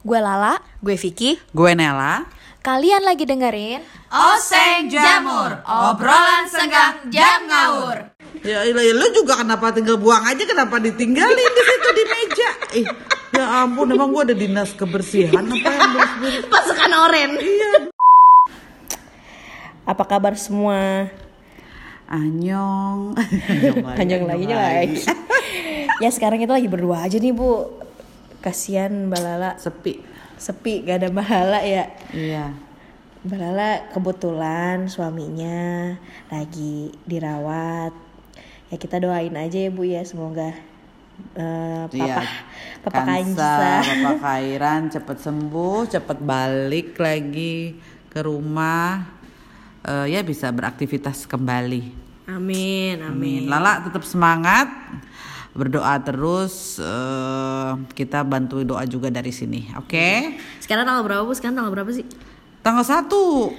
Gue Lala, Gue Vicky. Gue Nela. kalian lagi dengerin Oseng Jamur, obrolan senggang jam ngawur. Ya ilah, ya, lu juga kenapa tinggal buang aja kenapa ditinggalin di situ di meja? Ih, ya ampun emang gua ada dinas kebersihan apa yang beres-beres? Pasukan oren. Iya. Apa kabar semua? Anyong. Panjang lagi lagi. ya sekarang kita lagi berdua aja nih bu. Kasian Mbak Lala Sepi. sepi gak ada Mbak Lala ya. Iya. Mbak Lala kebetulan suaminya lagi dirawat. Ya kita doain aja ya Bu ya semoga eh, Iya. papa papa Kansa, Kansa. Papa Kairan cepet sembuh, cepet balik lagi ke rumah. Eh, ya bisa beraktivitas kembali. Amin, Amin. amin. Lala tetap semangat, berdoa terus. eh, kita bantu doa juga dari sini, oke? Sekarang tanggal berapa Bu? Sekarang tanggal berapa sih? Tanggal 1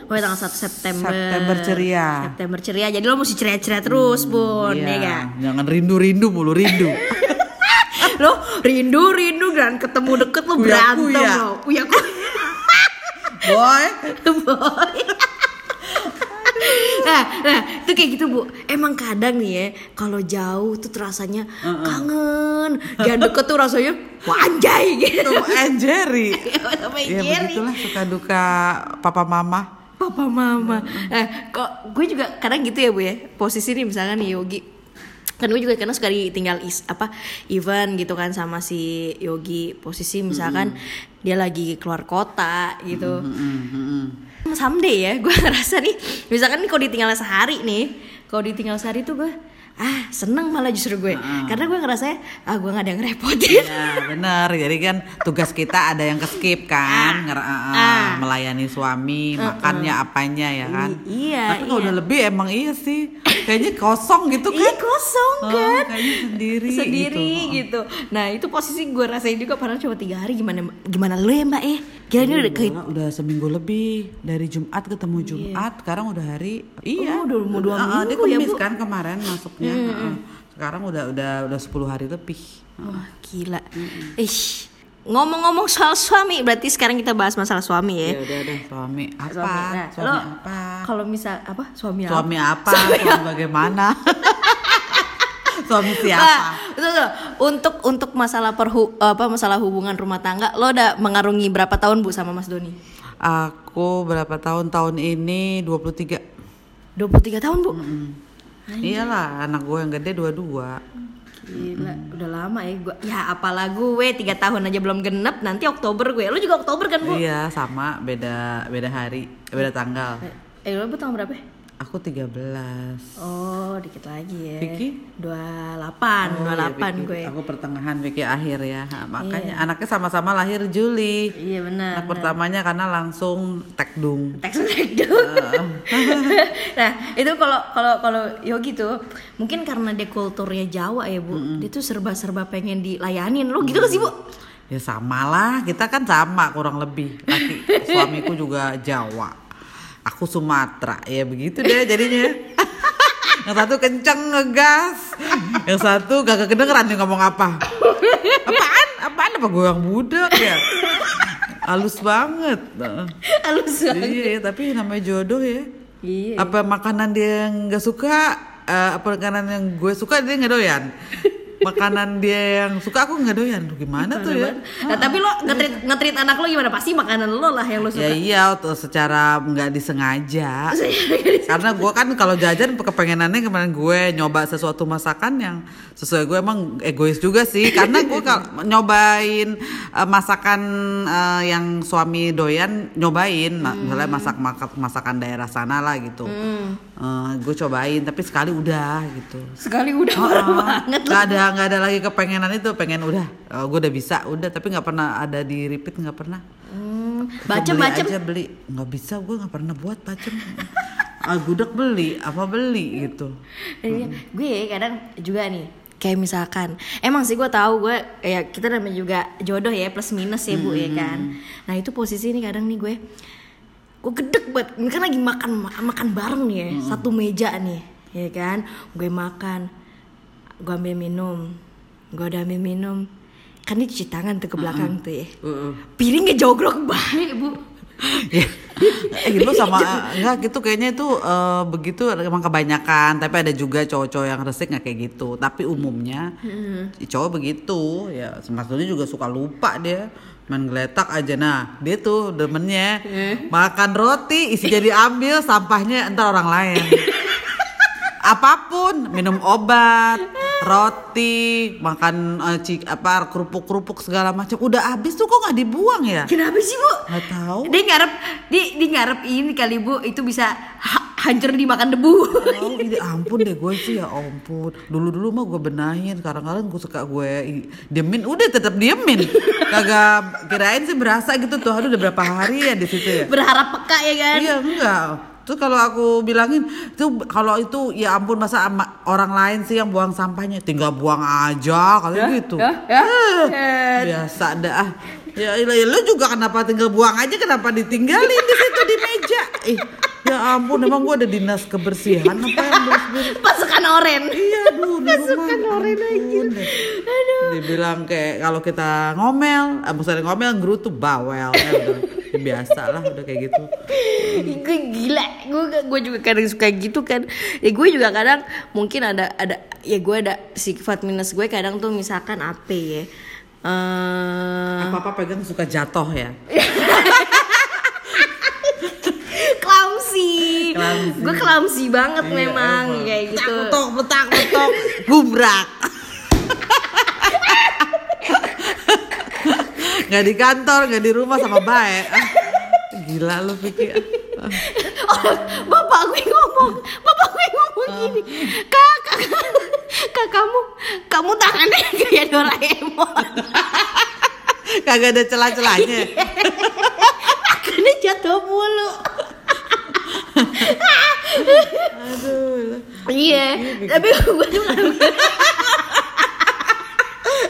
Oh ya tanggal 1 September. September ceria. September ceria. Jadi lo mesti ceria-ceria terus, Bun, ya Iya, kan? jangan rindu-rindu mulu rindu. Lo rindu-rindu dan ketemu deket lo berantem lo. Kuya Boy, Boy. Nah, nah, itu kayak gitu bu. Emang kadang nih ya, kalau jauh tuh rasanya kangen. Jangan deket tuh rasanya wanjai gitu. Sama ya begitulah suka duka papa mama. Papa mama. Eh, kok gue juga kadang gitu ya bu ya. Posisi nih misalkan nih Yogi. Kan gue juga karena suka ditinggal is, apa event gitu kan sama si Yogi. Posisi misalkan dia lagi keluar kota gitu. Mm, mm, mm. Someday ya gue ngerasa nih misalkan nih kalau ditinggal sehari nih kalau ditinggal sehari tuh gue ah seneng malah justru gue karena gue ngerasa ah gue gak ada yang ngerepotin Ya bener, jadi kan tugas kita ada yang ke skip kan, Nger- uh, uh, Ah. melayani suami, makannya apanya ya kan. I- iya, Tapi kalau iya. udah lebih emang iya sih, kayaknya kosong gitu Iya kan. kosong Oh, kan kayaknya sendiri sendiri gitu. gitu. Nah itu posisi gue rasain juga padahal cuma tiga hari gimana gimana lu ya mbak eh Gila ini udah kayak Udah, seminggu lebih dari Jumat ketemu Jumat, sekarang udah hari iya. Oh, udah mau dua Uh, uh, minggu dia ya, kemis Bu? kan kemarin masuknya. Uh, uh. Sekarang udah udah udah 10 hari lebih. wah gila. Ih ngomong-ngomong soal suami berarti sekarang kita bahas masalah suami ya. Ya udah deh suami apa? Suami, nah, suami lo apa? Kalau misal apa suami apa? Suami apa? Suami bagaimana? suami siapa? Nah, betul, betul. Untuk untuk masalah perhu apa masalah hubungan rumah tangga, lo udah mengarungi berapa tahun bu sama Mas Doni? Aku berapa tahun tahun ini 23 23 tahun bu. Iyalah anak gue yang gede dua-dua Gila, udah lama ya gua. Ya apalah gue tiga tahun aja belum genep, nanti Oktober gue. Lo juga Oktober kan bu? Iya sama beda beda hari beda tanggal Eh lo bu tahun berapa? Aku 13 Oh dikit lagi ya. Vicky? 28, Oh, 28 iya, Vicky. gue. Aku pertengahan Vicky akhir ya Nah, Makanya anaknya sama-sama lahir Juli Iya benar. Anak pertamanya karena langsung tekdung Teks breakdown. nah itu kalau kalau kalau Yogi tuh mungkin karena dia kulturnya Jawa ya bu, dia tuh serba-serba pengen dilayanin. Lo gitu gak sih bu? Ya sama lah, kita kan sama kurang lebih. Laki suamiku juga Jawa. Aku Sumatera, ya begitu deh jadinya. yang satu kenceng ngegas, yang satu gak kedengeran nih ngomong apa. Apaan? Apaan apa gue yang budak ya? Halus banget. Halus banget. Iya, tapi namanya jodoh ya. Iya. Apa makanan dia yang gak suka, eh, apa makanan yang gue suka dia nggak doyan. Makanan dia yang suka aku nggak doyan. Duh, Gimana tuh ya? Nah, tapi lo ngetrit ngetrit anak lo gimana? Pasti makanan lo lah yang lo suka. Ya iya, tuh secara nggak disengaja. Karena gue kan kalau jajan kepengenannya kemarin gue nyoba sesuatu masakan yang sesuai gue emang egois juga sih. Karena gue kal- nyobain eh, masakan eh, yang suami doyan nyobain, Nah, misalnya masak masak masakan daerah sana lah gitu. Eh, gue cobain, tapi sekali udah gitu. Sekali udah parah banget lo. Gak ada nggak ada lagi kepengenan itu, pengen udah. eh, gue udah bisa, udah. Tapi nggak pernah ada di repeat nggak pernah. Hmm, Beli bacem-bacem. aja beli nggak bisa gue nggak pernah buat bacem ah gudeg beli apa beli gitu Iya, gue kadang juga nih kayak misalkan emang sih gue tahu gue ya kita namanya juga jodoh ya plus minus ya bu ya kan nah itu posisi nih kadang nih gue gue gedek banget. Ini kan lagi makan makan bareng nih ya. Satu meja nih ya kan? Gue makan gue ambil minum gue udah ambil minum. Kan dia cuci tangan tuh ke belakang tuh ya. Heeh. piringnya jogrok banget bu. Ya. eh lu sama enggak gitu. Kayaknya itu eh, begitu emang kebanyakan. Tapi ada juga cowok-cowok yang resik nggak kayak gitu. Tapi umumnya si cowok begitu. Ya maksudnya juga suka lupa dia main geletak aja. Nah dia tuh demennya makan roti isi jadi ambil sampahnya entar orang lain. Apa pun minum obat roti makan eh, cik- apa kerupuk kerupuk segala macam. Udah habis tuh kok nggak dibuang ya? Kenapa sih bu? Nggak tahu. Dia ngarep dia, dia ngarep ini kali bu. Itu bisa ha- hancur dimakan debu Oh, ini ampun deh gue sih ya ampun. Dulu-dulu mah gue benahin, kadang-kadang gue suka gue diemin, udah tetap diemin. Kagak kirain sih berasa gitu tuh, aduh udah berapa hari ya di situ ya. berharap peka ya kan Iya enggak. Terus kalau aku bilangin tuh kalau itu ya ampun masa ama- orang lain sih yang buang sampahnya tinggal buang aja kalau gitu. ya, ya. Eh, biasa dah. Ya, ya, ya, lu juga kenapa tinggal buang aja kenapa ditinggalin di situ di meja? Ih, ya ampun emang gua ada dinas kebersihan apa yang beres-beres? pasukan oren Iya, aduh, di rumah. Ampun deh. Dibilang kayak kalau kita ngomel, eh, maksudnya ngomel gerutu bawel. Ya, udah, ya biasa lah udah kayak gitu. gue gila gue gue juga kadang suka gitu kan ya gue juga kadang mungkin ada ada ya gue ada sifat minus gue kadang tuh misalkan apa ya eh Apa-apa pegang suka jatuh ya. clumsy Clumsy. gue clumsy banget Iya, memang emang. kayak gitu Betok, betak, betok, gubrak. Gak di kantor, gak di rumah sama baik. Ah, gila lu pikir. Ah. Oh, bapak gue ngomong bapak gue ngomong gini kak kak kak kamu kamu tangannya kayak Doraemon Kagak ada celah-celahnya. tangannya jatuh mulu Aduh. iya tapi gue tuh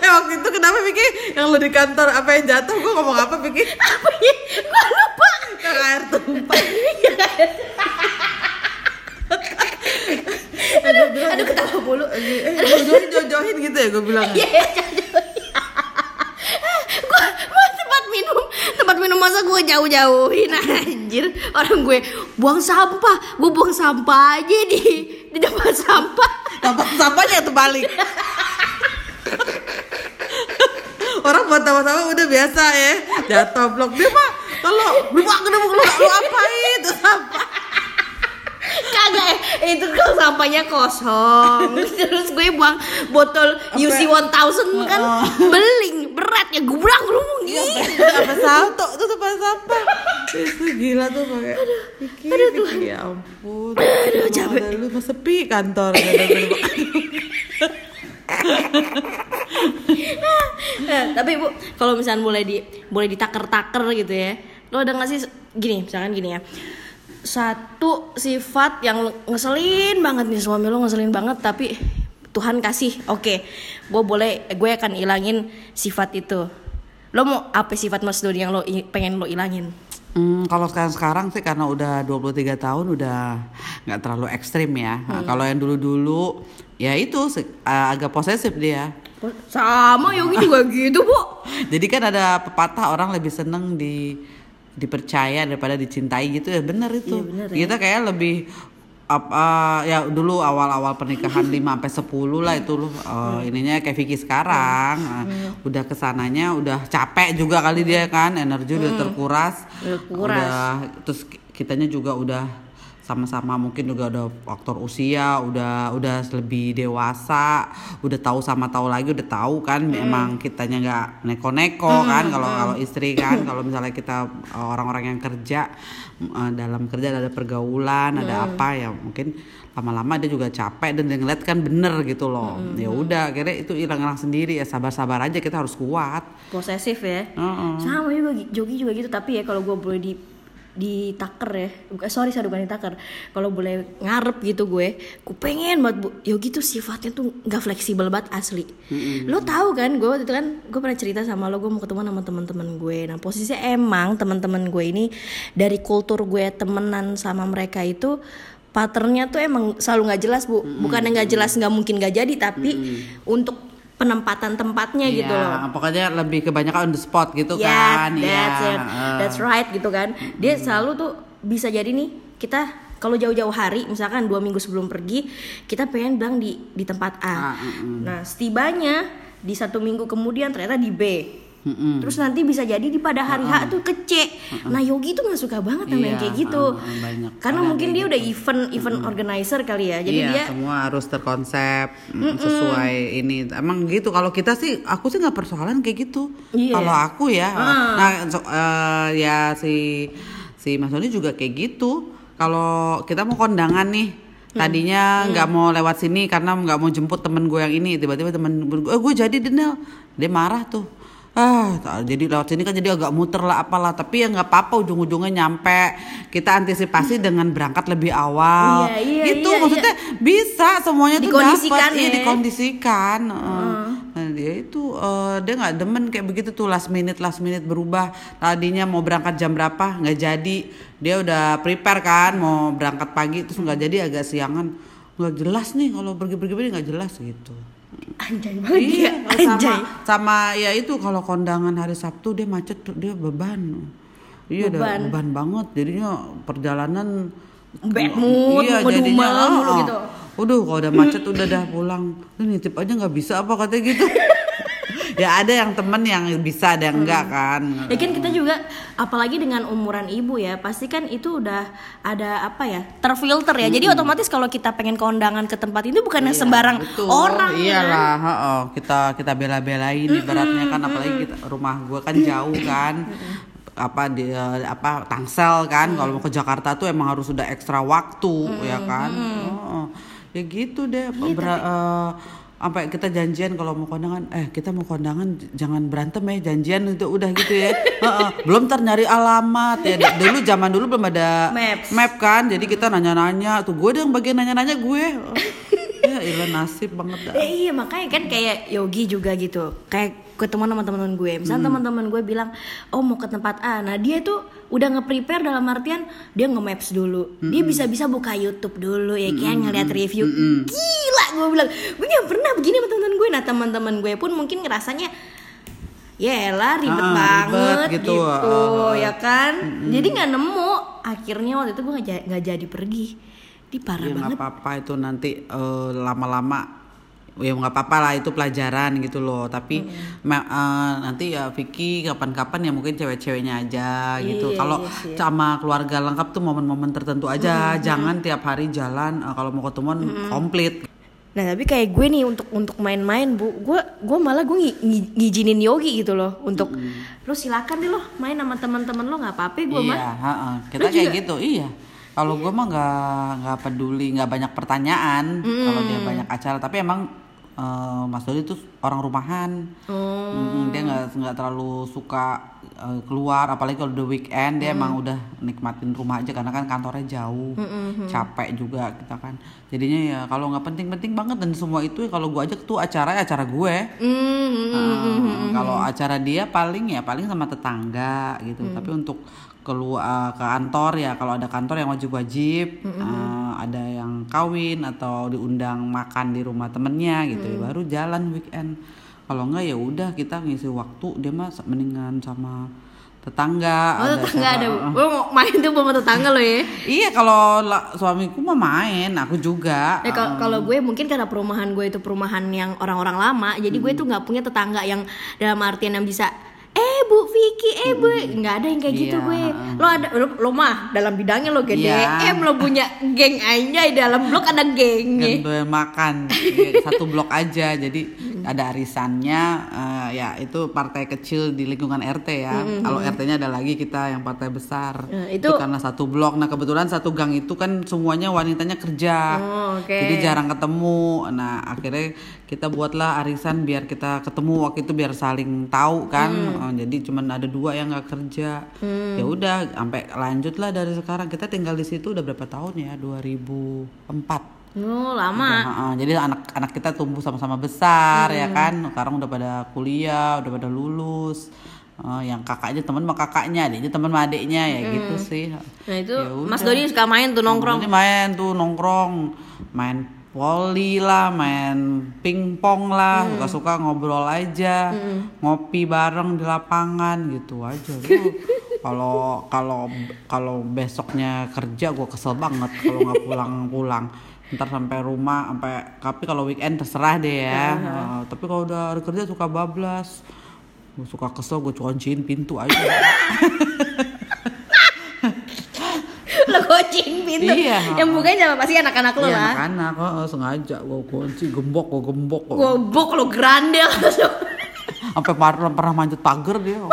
Eh waktu itu kenapa Vicky yang lu di kantor apa yang jatuh gue ngomong apa Vicky? apa ya gue lupa Kak air tumpah. aduh aduh ketawa mulu Eh jodohin jodohin gitu ya gue bilang. Iya, gue gue tempat minum tempat minum masa gue jauh-jauhin anjir. Orang gue buang sampah gue buang sampah aja di di depan sampah. Tampak sampahnya tuh balik. Orang buat sama-sama udah biasa ya jatuh blok. Dia mah kalau lu mah kenapa lu lu apain tuh sampah? Kagak eh, itu kan sampahnya kosong terus gue buang botol UC 1000 kan beling berat ya gubrak gerumung gitu apa salto tuh tempat sampah. Itu gila tuh pakai Vicky, Vicky, ya ampun. Aduh capek. lu mah sepi kantor. Eh, tapi bu kalau misalnya boleh di boleh ditaker-taker gitu ya lo ada nggak sih gini misalkan gini ya. Satu sifat yang ngeselin banget nih suami lo ngeselin banget tapi Tuhan kasih oke gue boleh gue akan ilangin sifat itu lo mau apa sifat mas Dodi yang lo pengen lo ilangin Hmm, kalau sekarang sekarang sih karena udah 23 tahun udah nggak terlalu ekstrim ya. Nah, kalau yang dulu-dulu ya itu uh, agak posesif dia. sama Yogi juga gitu bu Jadi kan ada pepatah orang lebih seneng di dipercaya daripada dicintai gitu ya bener itu. Iya, bener ya. Kita kayak lebih apa ya dulu awal-awal pernikahan 5 sampai 10 lah itu loh uh, ininya kayak Vicky sekarang. Nah, udah ke sananya udah capek juga kali dia kan energi udah terkuras. Udah kuras. udah terus ki- kitanya juga udah sama-sama mungkin juga udah faktor usia udah udah lebih dewasa udah tahu sama tahu lagi udah tahu kan memang kitanya nggak neko-neko kan kalau kalau istri kan kalau misalnya kita uh, orang-orang yang kerja uh, dalam kerja ada pergaulan ada apa ya mungkin lama-lama dia juga capek dan dia ngeliat kan bener gitu loh. Ya udah akhirnya itu hilang-hilang sendiri ya sabar-sabar aja kita harus kuat. Posesif ya. Heeh. sama juga Jogi juga gitu tapi ya kalau gue boleh di ditaker ya. Bukan sorry sorry bukan ditaker kalau boleh ngarep gitu gue gue pengen banget bu. Yogi tuh sifatnya tuh nggak fleksibel banget asli. Lo tahu kan gue waktu itu kan gue pernah cerita sama lo gue mau ketemu sama teman-teman gue. Nah posisinya emang teman-teman gue ini dari kultur gue temenan sama mereka itu patternnya tuh emang selalu nggak jelas bu. Bukan nggak jelas nggak mungkin nggak jadi tapi untuk penempatan tempatnya Iya, gitu loh. pokoknya lebih kebanyakan on the spot gitu Yes, kan that's Iya, it. heeh. That's right gitu kan. Dia selalu tuh bisa jadi nih kita kalau jauh-jauh hari misalkan dua minggu sebelum pergi kita pengen bilang di di tempat A. Ah, mm, Nah setibanya di satu minggu kemudian ternyata di B. Mm-mm. Terus nanti bisa jadi di pada hari H tuh ke C. Nah Yogi tuh nggak suka banget sama yang Iya, kayak gitu. banyak. Karena mungkin dia udah event event organizer kali ya. Jadi iya, dia semua harus terkonsep mm, sesuai ini. Emang gitu. Kalau kita sih, aku sih nggak persoalan kayak gitu. Iya. Kalau aku ya, nah so- eh, ya si si Mas Doni juga kayak gitu. Kalau kita mau kondangan nih, tadinya nggak mau lewat sini karena nggak mau jemput temen gue yang ini. Tiba-tiba temen gue, eh, gue jadi Denel. Dia marah tuh. Ah, jadi lewat sini kan jadi agak muter lah apalah. Tapi ya nggak apa-apa ujung-ujungnya nyampe. Kita antisipasi dengan berangkat lebih awal. Iya, iya, gitu iya, maksudnya bisa semuanya tuh dapat iya ya. dikondisikan Heeh. nah dia itu eh, dia nggak demen kayak begitu tuh last minute last minute berubah tadinya mau berangkat jam berapa nggak jadi dia udah prepare kan mau berangkat pagi terus nggak jadi agak siangan nggak jelas nih kalau pergi-pergi pergi nggak jelas gitu anjay banget iya sama Anjay. sama ya itu kalau kondangan hari Sabtu dia macet dia beban iya Beban. beban. beban banget jadinya perjalanan Bad mood, iya ngedumel jadinya mulu oh, gitu. Udah kalau udah macet udah dah pulang. Lu nitip aja nggak bisa apa katanya gitu. ya ada yang temen yang bisa ada yang enggak kan. Ya kan kita juga apalagi dengan umuran ibu ya, pasti kan itu udah ada apa ya? terfilter ya. Jadi otomatis kalau kita pengen kondangan ke tempat itu bukan yang sembarang Betul. orang. kan? Iyalah, heeh. kita kita bela-belain ibaratnya kan apalagi kita rumah gua kan jauh kan. apa di apa Tangsel kan kalau mau ke Jakarta tuh emang harus sudah ekstra waktu ya kan. Heeh. Ya gitu deh. Iya, Ber- eh, sampai kita janjian kalau mau kondangan eh kita mau kondangan jangan berantem ya janjian itu udah gitu ya. Belum ntar nyari alamat ya. Dulu zaman dulu belum ada Maps. map kan jadi kita nanya-nanya tuh gue yang bagian nanya-nanya gue. Ya ilah nasib banget dah. Eh, iya makanya kan kayak Yogi juga gitu. Kayak ketemu sama teman-teman gue. Hmm. misalnya teman-teman gue bilang oh mau ke tempat A. Nah dia tuh udah nge-prepare dalam artian dia nge-maps dulu. Hmm. dia bisa-bisa buka YouTube dulu ya kan ngeliat review. Gila gue bilang gue nggak pernah begini sama teman-teman gue nah teman-teman gue pun mungkin ngerasanya ya lah ribet Ah, banget ribet gitu, gitu, ah, ya kan? Jadi nggak nemu. Akhirnya waktu itu gue nggak ja- nggak jadi pergi. Di parah ya banget. apa-apa itu nanti eh, lama-lama ya nggak apa-apa lah itu pelajaran gitu loh. Tapi ma- eh, nanti ya Vicky kapan-kapan ya mungkin cewek-ceweknya aja gitu. Iya, kalau iya sih. sama keluarga lengkap tuh momen-momen tertentu aja. Jangan tiap hari jalan eh, kalau mau ketemuan komplit Nah tapi kayak gue nih untuk untuk main-main bu, gue gue malah gue ngi- ngi- ngizinin Yogi gitu loh untuk lo silakan deh lo main sama teman-teman lo nggak apa-apa gue mah. iya kita Lu kayak juga? gitu iya. Kalau gue mah nggak nggak peduli nggak banyak pertanyaan. Kalau dia banyak acara tapi emang eh, Mas Dodi tuh orang rumahan. Mm, dia nggak nggak terlalu suka eh, keluar apalagi kalau udah weekend dia emang udah nikmatin rumah aja karena kan kantornya jauh capek juga kita kan. Jadinya ya kalau nggak penting-penting banget dan semua itu kalau gue ajak tuh acara ya acara gue. Hmm, Ah, kalau acara dia paling ya paling sama tetangga gitu. Tapi untuk keluar ke kantor ya. Kalau ada kantor yang wajib-wajib eh, ada yang kawin atau diundang makan di rumah temennya gitu ya, baru jalan weekend. Kalau enggak ya udah kita ngisi waktu dia mah mendingan sama tetangga. Oh ada tetangga ada. Bu, lo mau main tuh sama tetangga lo ya. iya kalau la- suamiku mah main aku juga. Ya, kalau kalau gue mungkin karena perumahan gue itu perumahan yang orang-orang lama, jadi gue tuh nggak punya tetangga yang dalam artian yang bisa eh Bu Vicky, eh Bu, nggak ada yang kayak gitu Iya, gue. Lo ada lo, lo mah dalam bidangnya lo gede, Iya. em lo punya geng aja di dalam blok ada gengnya. kan doyan makan. Iya, satu blok aja. Jadi ada arisannya eh, ya itu partai kecil di lingkungan RT ya. Kalau RT-nya ada lagi kita yang partai besar. Nah, itu- karena satu blok. Nah kebetulan satu gang itu kan semuanya wanitanya kerja. Oh, oke. jadi jarang ketemu. Nah akhirnya kita buatlah arisan biar kita ketemu waktu itu biar saling tahu kan Eh, jadi cuman ada dua yang nggak kerja ya udah sampai lanjut lah dari sekarang kita tinggal di situ udah berapa tahun ya 2004 Oh lama. Udah, heeh. jadi anak-anak kita tumbuh sama-sama besar ya kan. Sekarang udah pada kuliah, udah pada lulus. Eh, yang kakaknya teman sama kakaknya, adiknya teman sama adiknya ya gitu sih. Nah itu Ya. Mas Dodi suka main tuh nongkrong. Ini main tuh nongkrong, main voli lah, main pingpong lah, suka-suka ngobrol aja, ngopi bareng di lapangan gitu aja. Kalau kalau kalau besoknya kerja gue kesel banget kalau nggak pulang-pulang. Ntar sampai rumah, sampai tapi kalau weekend terserah deh ya. Eh, tapi kalau udah hari kerja suka bablas. Gue suka kesel, gue kunciin pintu aja. kucing pintu Iya. yang bukain siapa pasti anak-anak lo Iya lah anak-anak, oh, sengaja gue kunci, gembok, gue gembok. kok. gobok lo grande langsung Sampai pernah pernah manjat pagar dia.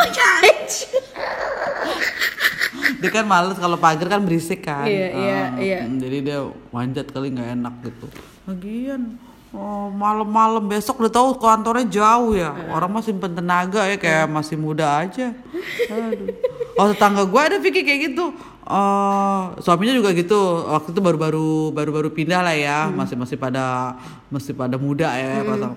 Dia kan males kalau pagar kan berisik kan Iya, iya, Ah, iya. mm, jadi dia manjat kali nggak enak gitu lagian oh, malam-malam besok udah tahu kantornya jauh ya orang masih simpen tenaga ya kayak masih muda aja Aduh. oh tetangga gue ada Vicky kayak gitu Eh, suaminya juga gitu. Waktu itu baru-baru baru-baru pindah lah ya. Masih masih pada masih pada muda ya pas-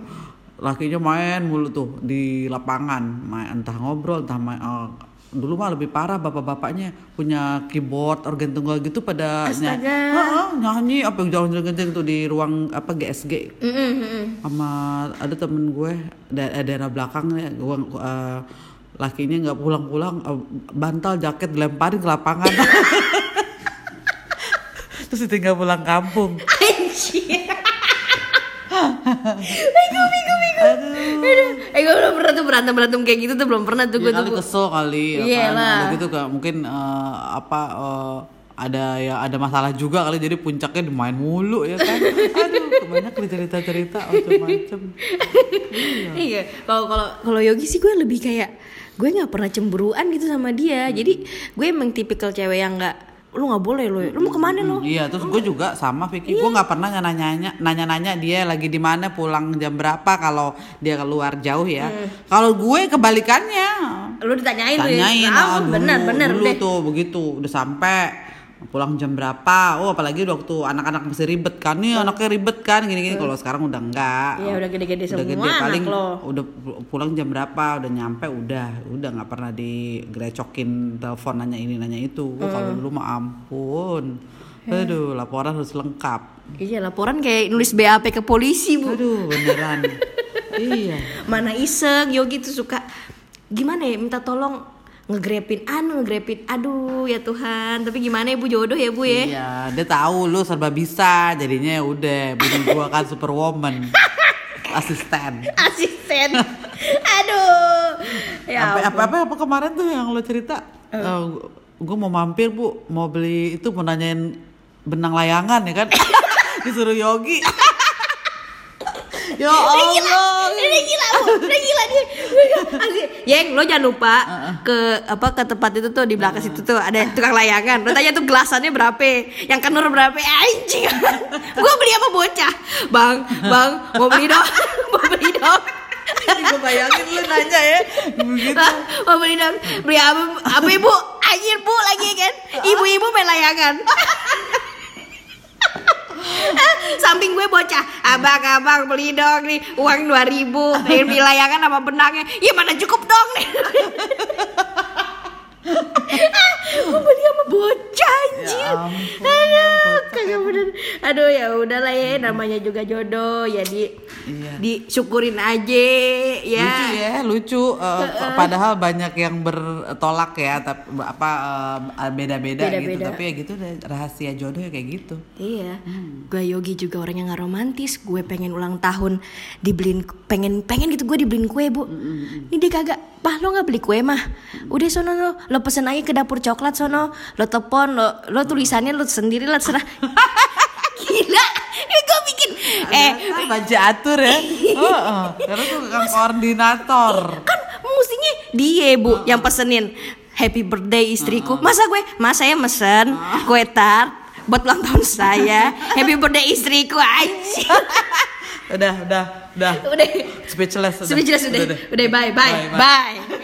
lakinya main mulu tuh di lapangan. Main entah ngobrol entah main eh, dulu mah lebih parah bapak-bapaknya punya keyboard organ tunggal gitu pada Astaga. nyanyi, apa yang jalan-jalan tuh di ruang apa GSG Mm-mm, mm-mm. sama ada temen gue da eh, daerah belakang ya gue eh, lakinya nggak pulang-pulang eh, bantal jaket dilemparin ke lapangan terus tinggal pulang kampung Anjir. Bego, bego, bego. Aduh. Eh, gue belum pernah tuh berantem berantem kayak gitu tuh belum pernah tuh gue ya tuh. kali kesel kali ya Iya kan lah. Gitu kan mungkin eh, apa eh, ada ya ada masalah juga kali jadi puncaknya dimain mulu ya kan aduh banyak cerita-cerita macam-macam Iya. Kalau kalau kalau Yogi sih gue lebih kayak gue nggak pernah cemburuan gitu sama dia. Jadi gue emang tipikal cewek yang nggak lu nggak boleh lo, lu mau ke mana lo? Iya, terus gue juga sama Vicky. Gue nggak pernah nanya-nanya, nanya-nanya dia lagi di mana, pulang jam berapa kalau dia keluar jauh ya. Kalau gue kebalikannya, Lu ditanyain ya. tanyain, ah, dulu, bener bener dulu deh. tuh begitu, udah sampai pulang jam berapa. Oh, apalagi waktu anak-anak masih ribet kan, nih anaknya ribet kan, gini-gini. Kalau sekarang udah enggak. Iya udah gede-gede semua gede anak paling lo. udah pu- pulang jam berapa? Udah nyampe udah. Udah nggak pernah digrecokin telepon nanya ini nanya itu. Gua kalau dulu mah ampun. Aduh laporan harus lengkap. Iya laporan kayak nulis BAP ke polisi bu. aduh beneran. Iya. Mana iseng Yogi tuh suka. Gimana ya minta tolong ngegrepin anu ngegrepin. Aduh ya Tuhan. Tapi gimana ya bu jodoh ya bu ya? Iya dia tahu lu serba bisa. Jadinya ya udah bini gua kan superwoman. Asisten. Asisten. Aduh. Ya apa, apa apa apa kemarin tuh yang lo cerita? Gue mau mampir bu. Mau beli itu mau nanyain benang layangan ya kan? Disuruh Yogi ya Allah Udah gila bu, udah gila dia. Yeng, lo jangan lupa ke apa ke tempat itu tuh di belakang situ tuh ada tukang layangan. Lo tanya tuh gelasannya berapa? Yang kenur berapa? Anjing. Gua beli apa bocah? Bang, bang, mau beli dong. mau beli dong. gue bayangin lu nanya ya begitu mau beli dong. Beli apa? Apa ibu? Anjir bu lagi kan? Ibu-ibu main layangan. Samping gue bocah, abang-abang beli dong nih uang 2000 ribu, pengen beli layangan sama benangnya, ya mana cukup dong nih. Gue beli sama bocah anjir. Ya ampun, Aduh, kagak bener. Aduh ya udahlah ya, namanya juga jodoh ya di Iya. disyukurin aja ya. lucu ya lucu Eh, padahal banyak yang bertolak ya tapi apa eh, beda-beda gitu tapi ya gitu rahasia jodoh ya kayak gitu Iya, gue Yogi juga orang yang nggak romantis. Gue pengen ulang tahun dibeliin, pengen pengen gitu gue dibeliin kue bu. Ini dia kagak, pah lo nggak beli kue mah. Udah sono lo, lo pesen aja ke dapur coklat sono. Lo telepon, lo lo tulisannya lo sendiri lah serah. Gila, ini gue bikin. Eh, Ah, baca atur ya Heeh, karena tuh kan koordinator kan mestinya dia bu yang pesenin happy birthday istriku. Masa gue, mas saya mesen kue tart buat ulang tahun saya. happy birthday istriku anjir. udah udah udah Udah. speechless Sudah jelas udah. deh. Udah bye bye Bye, bye. bye.